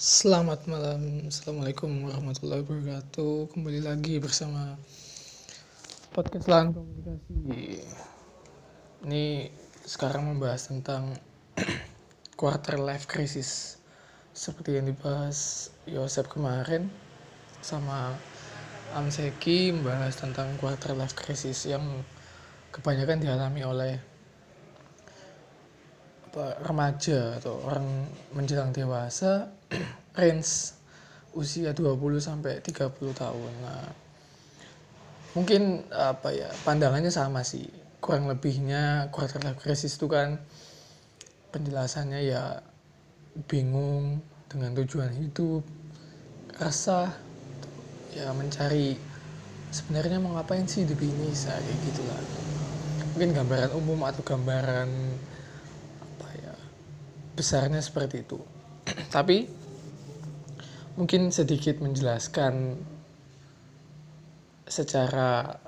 Selamat malam, Assalamualaikum warahmatullahi wabarakatuh. Kembali lagi bersama podcast lahan komunikasi. Ini sekarang membahas tentang quarter life crisis. Seperti yang dibahas Yosep kemarin Sama Amseki membahas tentang quarter life crisis Yang kebanyakan dialami oleh apa, remaja atau orang menjelang dewasa range usia 20 sampai 30 tahun. Nah, mungkin apa ya, pandangannya sama sih. Kurang lebihnya quarter life crisis itu kan penjelasannya ya bingung dengan tujuan hidup, rasa ya mencari sebenarnya mau ngapain sih di ini kayak gitulah. Mungkin gambaran umum atau gambaran besarnya seperti itu. Tapi mungkin sedikit menjelaskan secara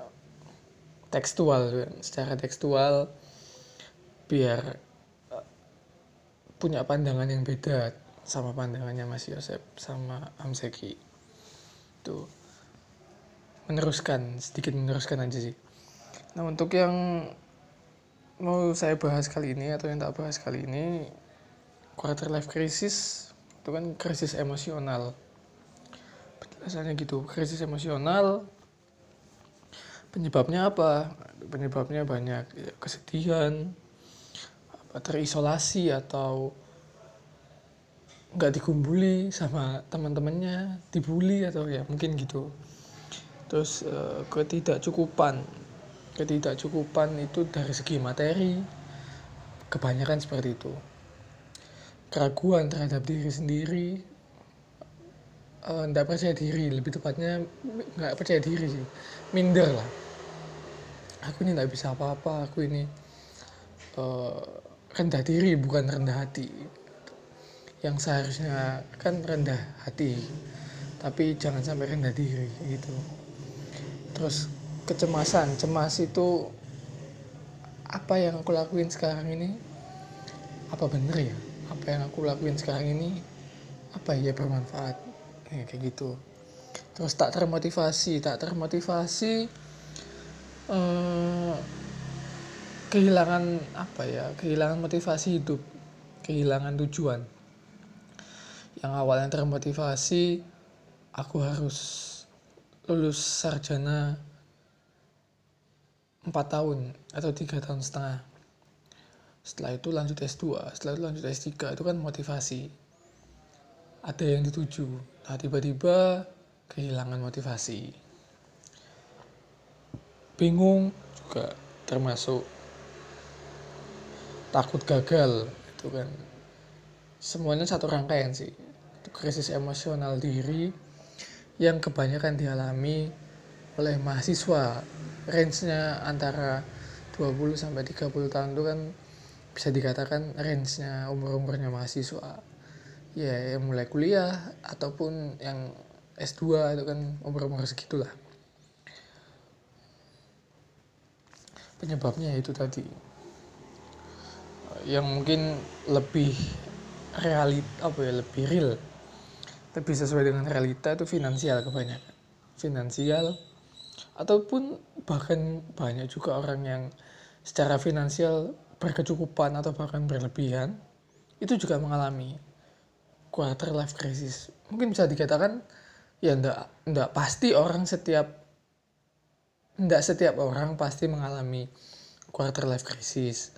tekstual, secara tekstual biar eh, punya pandangan yang beda sama pandangannya Mas Yosep sama Amseki. Tuh meneruskan sedikit meneruskan aja sih. Nah untuk yang mau saya bahas kali ini atau yang tak bahas kali ini quarter life crisis itu kan krisis emosional. Penjelasannya gitu krisis emosional. Penyebabnya apa? Penyebabnya banyak ya, kesedihan terisolasi atau nggak dikumpuli sama teman-temannya dibully atau ya mungkin gitu. Terus uh, ketidakcukupan. Ketidakcukupan itu dari segi materi kebanyakan seperti itu keraguan terhadap diri sendiri tidak uh, percaya diri lebih tepatnya nggak percaya diri sih minder lah. Aku ini nggak bisa apa-apa aku ini uh, rendah diri bukan rendah hati. Yang seharusnya kan rendah hati tapi jangan sampai rendah diri gitu. Terus kecemasan cemas itu apa yang aku lakuin sekarang ini? Apa bener ya apa yang aku lakuin sekarang ini apa ya bermanfaat. Ya, kayak gitu. Terus tak termotivasi tak termotivasi eh, kehilangan apa ya kehilangan motivasi hidup kehilangan tujuan. Yang awalnya termotivasi aku harus lulus sarjana 4 tahun atau tiga tahun setengah setelah itu lanjut S2 setelah itu lanjut S3 itu kan motivasi. Ada yang dituju. Nah tiba-tiba kehilangan motivasi. Bingung juga termasuk takut gagal itu kan. Semuanya satu rangkaian sih. Itu krisis emosional diri yang kebanyakan dialami oleh mahasiswa. Range-nya antara 20 sampai 30 tahun itu kan bisa dikatakan range-nya umur-umurnya mahasiswa. Ya yang mulai kuliah ataupun yang S2 itu kan umur-umur segitulah. Penyebabnya itu tadi. Yang mungkin lebih realit apa ya lebih real lebih sesuai dengan realita itu finansial kebanyakan. Finansial ataupun bahkan banyak juga orang yang secara finansial berkecukupan atau bahkan berlebihan itu juga mengalami quarter life crisis. Mungkin bisa dikatakan ya ndak ndak pasti orang setiap ndak setiap orang pasti mengalami quarter life crisis.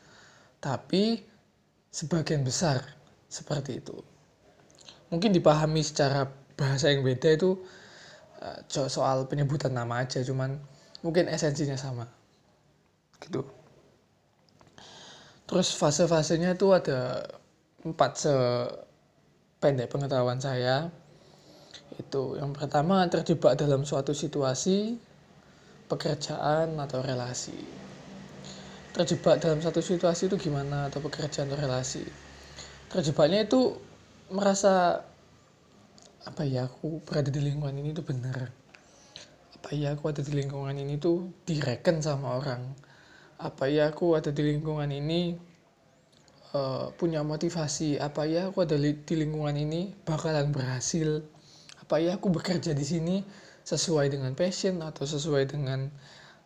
Tapi sebagian besar seperti itu. Mungkin dipahami secara bahasa yang beda itu eh, soal penyebutan nama aja cuman mungkin esensinya sama. Gitu terus fase-fasenya itu ada empat sependek pengetahuan saya. Itu yang pertama terjebak dalam suatu situasi pekerjaan atau relasi. Terjebak dalam satu situasi itu gimana atau pekerjaan atau relasi? Terjebaknya itu merasa apa ya aku berada di lingkungan ini tuh benar. Apa ya aku ada di lingkungan ini tuh direken sama orang apa ya aku ada di lingkungan ini uh, punya motivasi apa ya aku ada di lingkungan ini bakalan berhasil. Apa ya aku bekerja di sini sesuai dengan passion atau sesuai dengan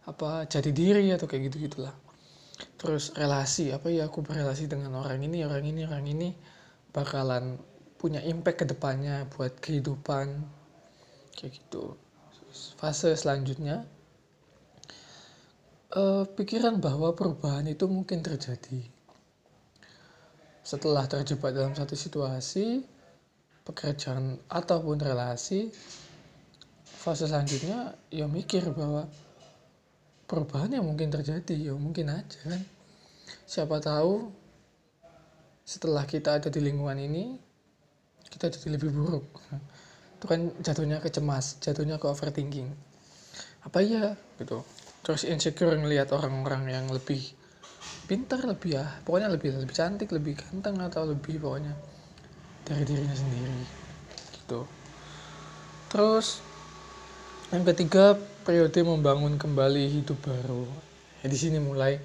apa jadi diri atau kayak gitu gitulah terus relasi apa ya aku berrelasi dengan orang ini orang ini orang ini bakalan punya impact ke depannya buat kehidupan kayak gitu. Fase selanjutnya uh, pikiran bahwa perubahan itu mungkin terjadi. Setelah terjebak dalam satu situasi pekerjaan ataupun relasi fase selanjutnya ya mikir bahwa perubahan yang mungkin terjadi ya mungkin aja kan. Siapa tahu setelah kita ada di lingkungan ini kita jadi lebih buruk. Itu kan jatuhnya ke cemas jatuhnya ke overthinking. Apa ya gitu terus insecure ngelihat orang-orang yang lebih pintar lebih ya pokoknya lebih lebih cantik lebih ganteng atau lebih pokoknya dari dirinya sendiri gitu. Terus yang ketiga periode membangun kembali hidup baru. Ya di sini mulai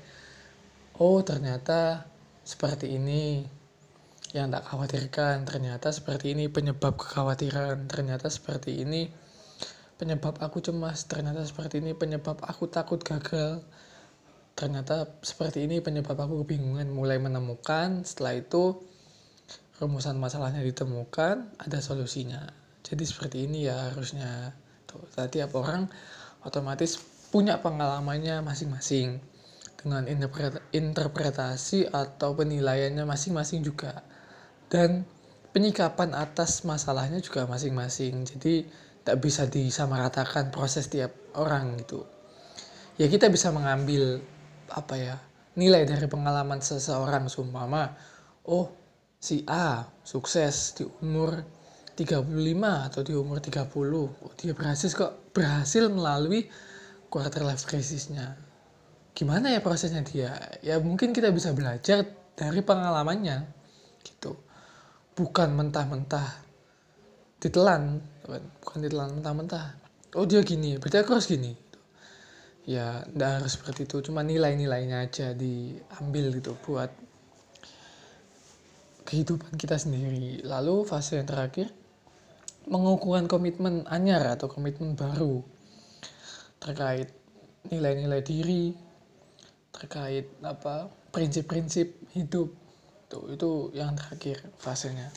oh ternyata seperti ini yang tak khawatirkan ternyata seperti ini penyebab kekhawatiran ternyata seperti ini penyebab aku cemas ternyata seperti ini penyebab aku takut gagal. Ternyata seperti ini penyebab aku kebingungan mulai menemukan. Setelah itu rumusan masalahnya ditemukan ada solusinya. Jadi seperti ini ya harusnya. Tuh, tiap orang otomatis punya pengalamannya masing-masing. Dengan interpretasi atau penilaiannya masing-masing juga. Dan penyikapan atas masalahnya juga masing-masing. Jadi tak bisa disamaratakan proses tiap orang gitu. Ya kita bisa mengambil apa ya nilai dari pengalaman seseorang. Seumpama oh si A sukses di umur 35 atau di umur 30 oh, dia berhasil kok berhasil melalui quarter life crisisnya? Gimana ya prosesnya dia? Ya mungkin kita bisa belajar dari pengalamannya gitu. Bukan mentah-mentah ditelan bukan ditelan mentah-mentah. Oh dia gini berarti aku harus gini. Ya tidak harus seperti itu cuma nilai-nilainya aja diambil gitu buat kehidupan kita sendiri. Lalu fase yang terakhir mengukuhkan komitmen anyar atau komitmen baru terkait nilai-nilai diri terkait apa prinsip-prinsip hidup. Tuh itu yang terakhir fasenya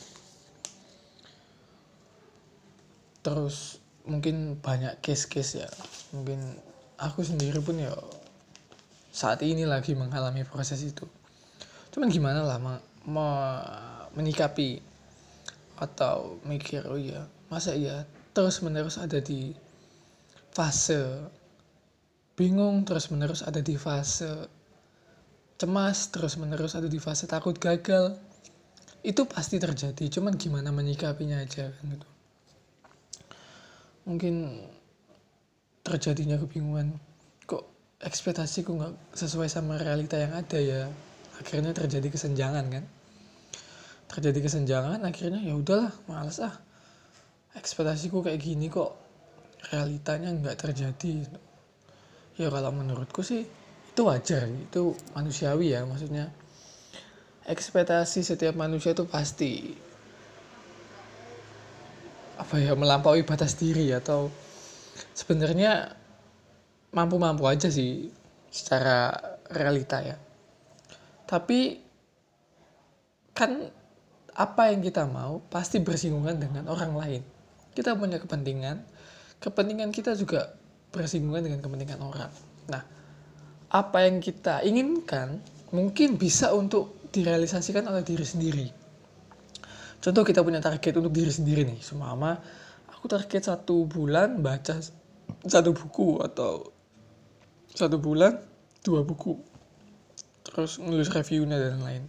terus mungkin banyak case-case ya. Mungkin aku sendiri pun ya saat ini lagi mengalami proses itu. Cuman gimana lah me, me, menyikapi atau mikir oh iya masa iya terus menerus ada di fase bingung terus menerus ada di fase cemas terus menerus ada di fase takut gagal. Itu pasti terjadi cuman gimana menyikapinya aja kan gitu mungkin terjadinya kebingungan. Kok ekspektasiku nggak sesuai sama realita yang ada ya? Akhirnya terjadi kesenjangan kan? Terjadi kesenjangan akhirnya ya udahlah males ah. Ekspektasiku kayak gini kok realitanya nggak terjadi. Ya kalau menurutku sih itu wajar. Itu manusiawi ya maksudnya. Ekspektasi setiap manusia itu pasti apa ya melampaui batas diri atau sebenarnya mampu-mampu aja sih secara realita ya. Tapi kan apa yang kita mau pasti bersinggungan dengan orang lain. Kita punya kepentingan kepentingan kita juga bersinggungan dengan kepentingan orang. Nah apa yang kita inginkan mungkin bisa untuk direalisasikan oleh diri sendiri contoh kita punya target untuk diri sendiri nih semama aku target satu bulan baca satu buku atau satu bulan dua buku. Terus nulis reviewnya dan lain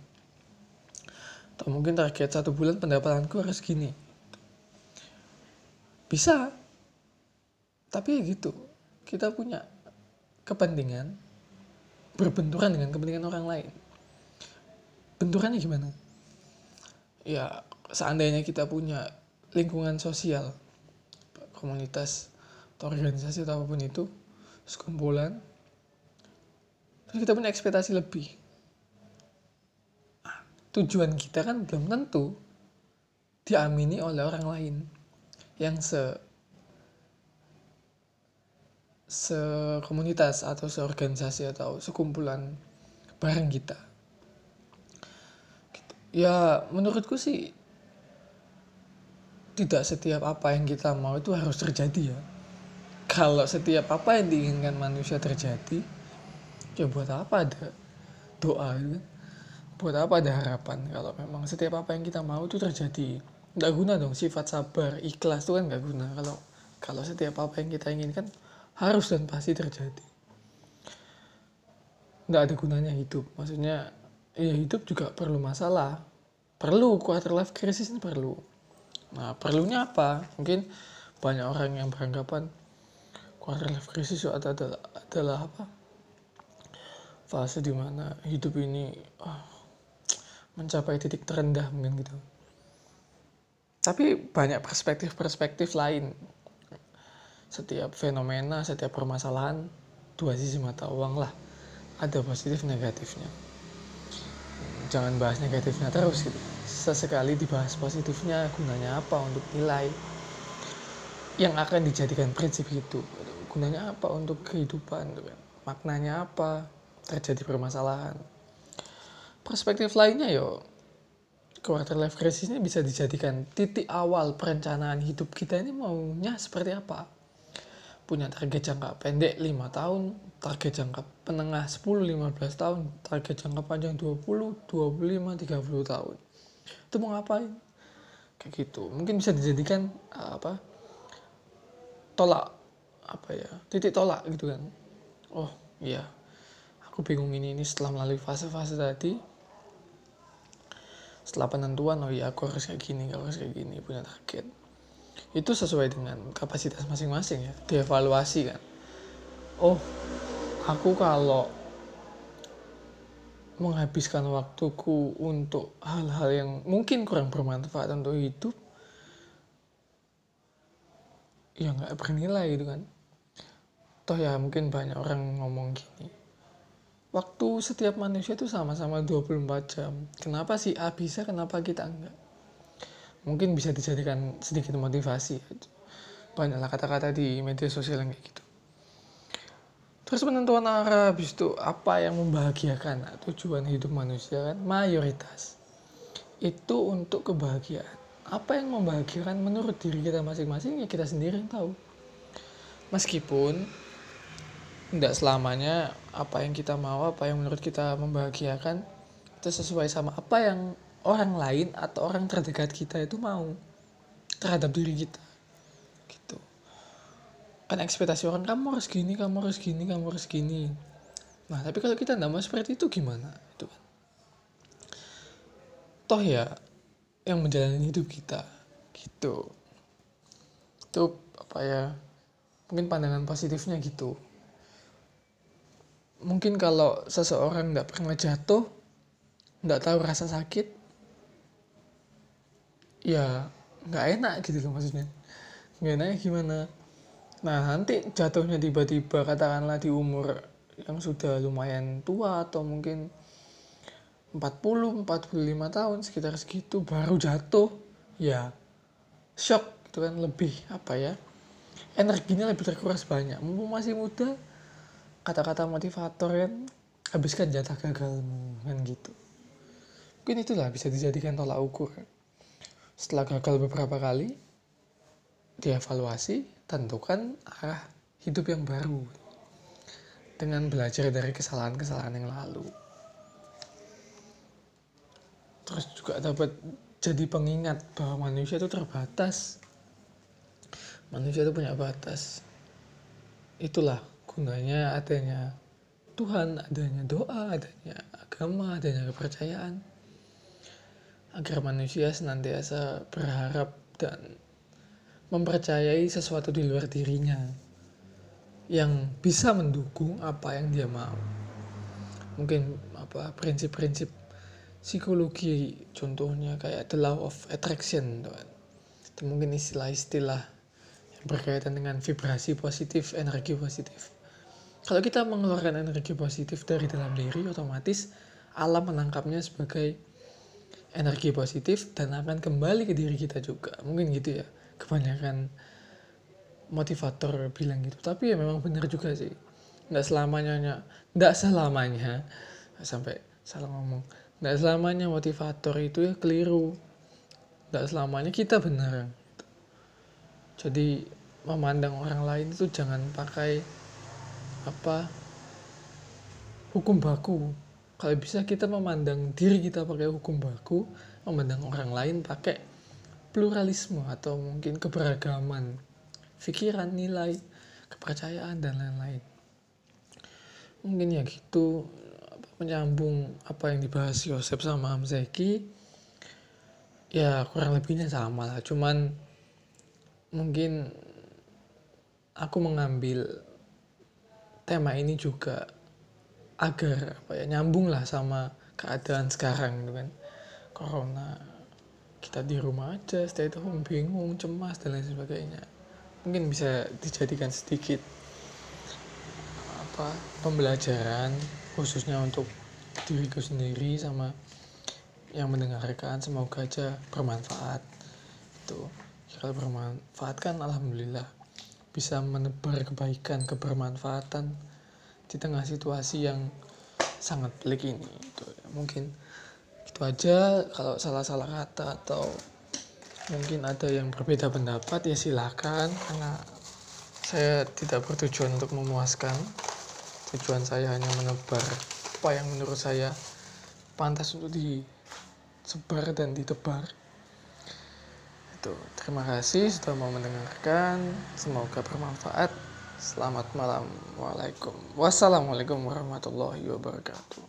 atau mungkin target satu bulan pendapatanku harus gini. Bisa. Tapi ya gitu. Kita punya kepentingan berbenturan dengan kepentingan orang lain. Benturannya gimana? Ya seandainya kita punya lingkungan sosial komunitas atau organisasi atau apa pun itu sekumpulan terus kita punya ekspektasi lebih. Itu tujuan kita kan belum tentu diamini oleh orang lain. Yang se sekomunitas atau seorganisasi atau sekumpulan bareng kita. Gitu. ya menurutku sih tidak setiap apa yang kita mau itu harus terjadi ya. Kalau setiap apa yang diinginkan manusia terjadi ya buat apa ada doa kan? Buat apa ada harapan? Kalau memang setiap apa yang kita mau itu terjadi nggak guna dong sifat sabar ikhlas itu kan nggak guna. Kalau kalau setiap apa yang kita inginkan harus dan pasti terjadi. Nggak ada gunanya hidup. Maksudnya ya hidup juga perlu masalah. Perlu quarter life crisis ini perlu nah perlunya apa? Mungkin banyak orang yang beranggapan quarter life crisis itu adalah adalah apa? Fase di mana hidup ini oh, mencapai titik terendah mungkin gitu. Tapi banyak perspektif-perspektif lain. Setiap fenomena setiap permasalahan dua sisi mata uang lah. Ada positif negatifnya jangan bahas negatifnya terus gitu. Sesekali dibahas positifnya gunanya apa untuk nilai yang akan dijadikan prinsip hidup gunanya apa untuk kehidupan maknanya apa? Terjadi permasalahan. Perspektif lainnya yo. Quarter life crisis ini bisa dijadikan titik awal perencanaan hidup kita ini maunya seperti apa punya target jangka pendek 5 tahun target jangka penengah 10-15 tahun target jangka panjang 20, 25, 30 tahun. Itu mau ngapain? Kayak gitu. Mungkin bisa dijadikan uh, apa tolak apa ya titik tolak gitu kan. Oh iya. Aku bingung ini ini setelah melalui fase-fase tadi. Setelah penentuan oh iya aku harus kayak gini aku harus kayak gini punya target itu sesuai dengan kapasitas masing-masing ya dievaluasi kan oh aku kalau menghabiskan waktuku untuk hal-hal yang mungkin kurang bermanfaat untuk hidup ya nggak bernilai gitu kan toh ya mungkin banyak orang ngomong gini waktu setiap manusia itu sama-sama 24 jam. Kenapa sih A bisa, kenapa kita enggak? Mungkin bisa dijadikan sedikit motivasi. Banyaklah kata-kata di media sosial yang kayak gitu. Terus penentuan arah habis itu apa yang membahagiakan nah, tujuan hidup manusia kan mayoritas itu untuk kebahagiaan. Apa yang membahagiakan menurut diri kita masing-masing ya kita sendiri yang tahu. Meskipun tidak selamanya apa yang kita mau apa yang menurut kita membahagiakan itu sesuai sama apa yang orang lain atau orang terdekat kita itu mau terhadap diri kita gitu. Kan ekspektasi orang kamu harus gini kamu harus gini kamu harus gini. Nah tapi kalau kita tidak mau seperti itu gimana? Itu kan. Toh ya yang menjalani hidup kita gitu. Itu apa ya mungkin pandangan positifnya gitu. Mungkin kalau seseorang nggak pernah jatuh nggak tahu rasa sakit ya nggak enak gitu loh maksudnya. Nggak enak gimana? Nah nanti jatuhnya tiba-tiba katakanlah di umur yang sudah lumayan tua atau mungkin 40 45 tahun sekitar segitu baru jatuh ya shock gitu kan lebih apa ya energinya lebih terkuras banyak. Mumpung masih muda kata-kata motivator kan habiskan jatah gagalmu kan gitu. Mungkin itulah bisa dijadikan tolak ukur setelah gagal beberapa kali dievaluasi tentukan arah hidup yang baru. Dengan belajar dari kesalahan-kesalahan yang lalu. Terus juga dapat jadi pengingat bahwa manusia itu terbatas. Manusia itu punya batas. Itulah gunanya adanya Tuhan, adanya doa, adanya agama, adanya kepercayaan agar manusia senantiasa berharap dan mempercayai sesuatu di luar dirinya yang bisa mendukung apa yang dia mau. Mungkin apa prinsip-prinsip psikologi contohnya kayak the law of attraction teman. Itu mungkin istilah-istilah yang berkaitan dengan vibrasi positif, energi positif kalau kita mengeluarkan energi positif dari dalam diri, otomatis alam menangkapnya sebagai energi positif dan akan kembali ke diri kita juga. Mungkin gitu ya kebanyakan motivator bilang gitu. Tapi ya memang benar juga sih. Nggak selamanya nggak selamanya sampai salah ngomong. Nggak selamanya motivator itu ya keliru. Nggak selamanya kita benar. Jadi memandang orang lain itu jangan pakai apa hukum baku kalau bisa kita memandang diri kita pakai hukum baku memandang orang lain pakai pluralisme atau mungkin keberagaman pikiran nilai kepercayaan dan lain-lain. Mungkin ya gitu menyambung apa yang dibahas Yosef sama Hamzeki ya kurang lebihnya sama lah. Cuman mungkin aku mengambil tema ini juga agar apa ya nyambung lah sama keadaan sekarang gitu kan. Corona kita di rumah aja stay at home bingung cemas dan lain sebagainya. Mungkin bisa dijadikan sedikit apa pembelajaran khususnya untuk diriku sendiri sama yang mendengarkan. Semoga aja bermanfaat. Itu kalau bermanfaat kan alhamdulillah. Bisa menebar kebaikan kebermanfaatan di tengah situasi yang sangat pelik ini itu mungkin itu aja. Kalau salah-salah kata atau mungkin ada yang berbeda pendapat ya silahkan karena saya tidak bertujuan untuk memuaskan. Tujuan saya hanya menebar apa yang menurut saya pantas untuk disebar dan ditebar. Itu. Terima kasih sudah mau mendengarkan. Semoga bermanfaat Selamat malam. Waalaikum. Wassalamualaikum warahmatullahi wabarakatuh.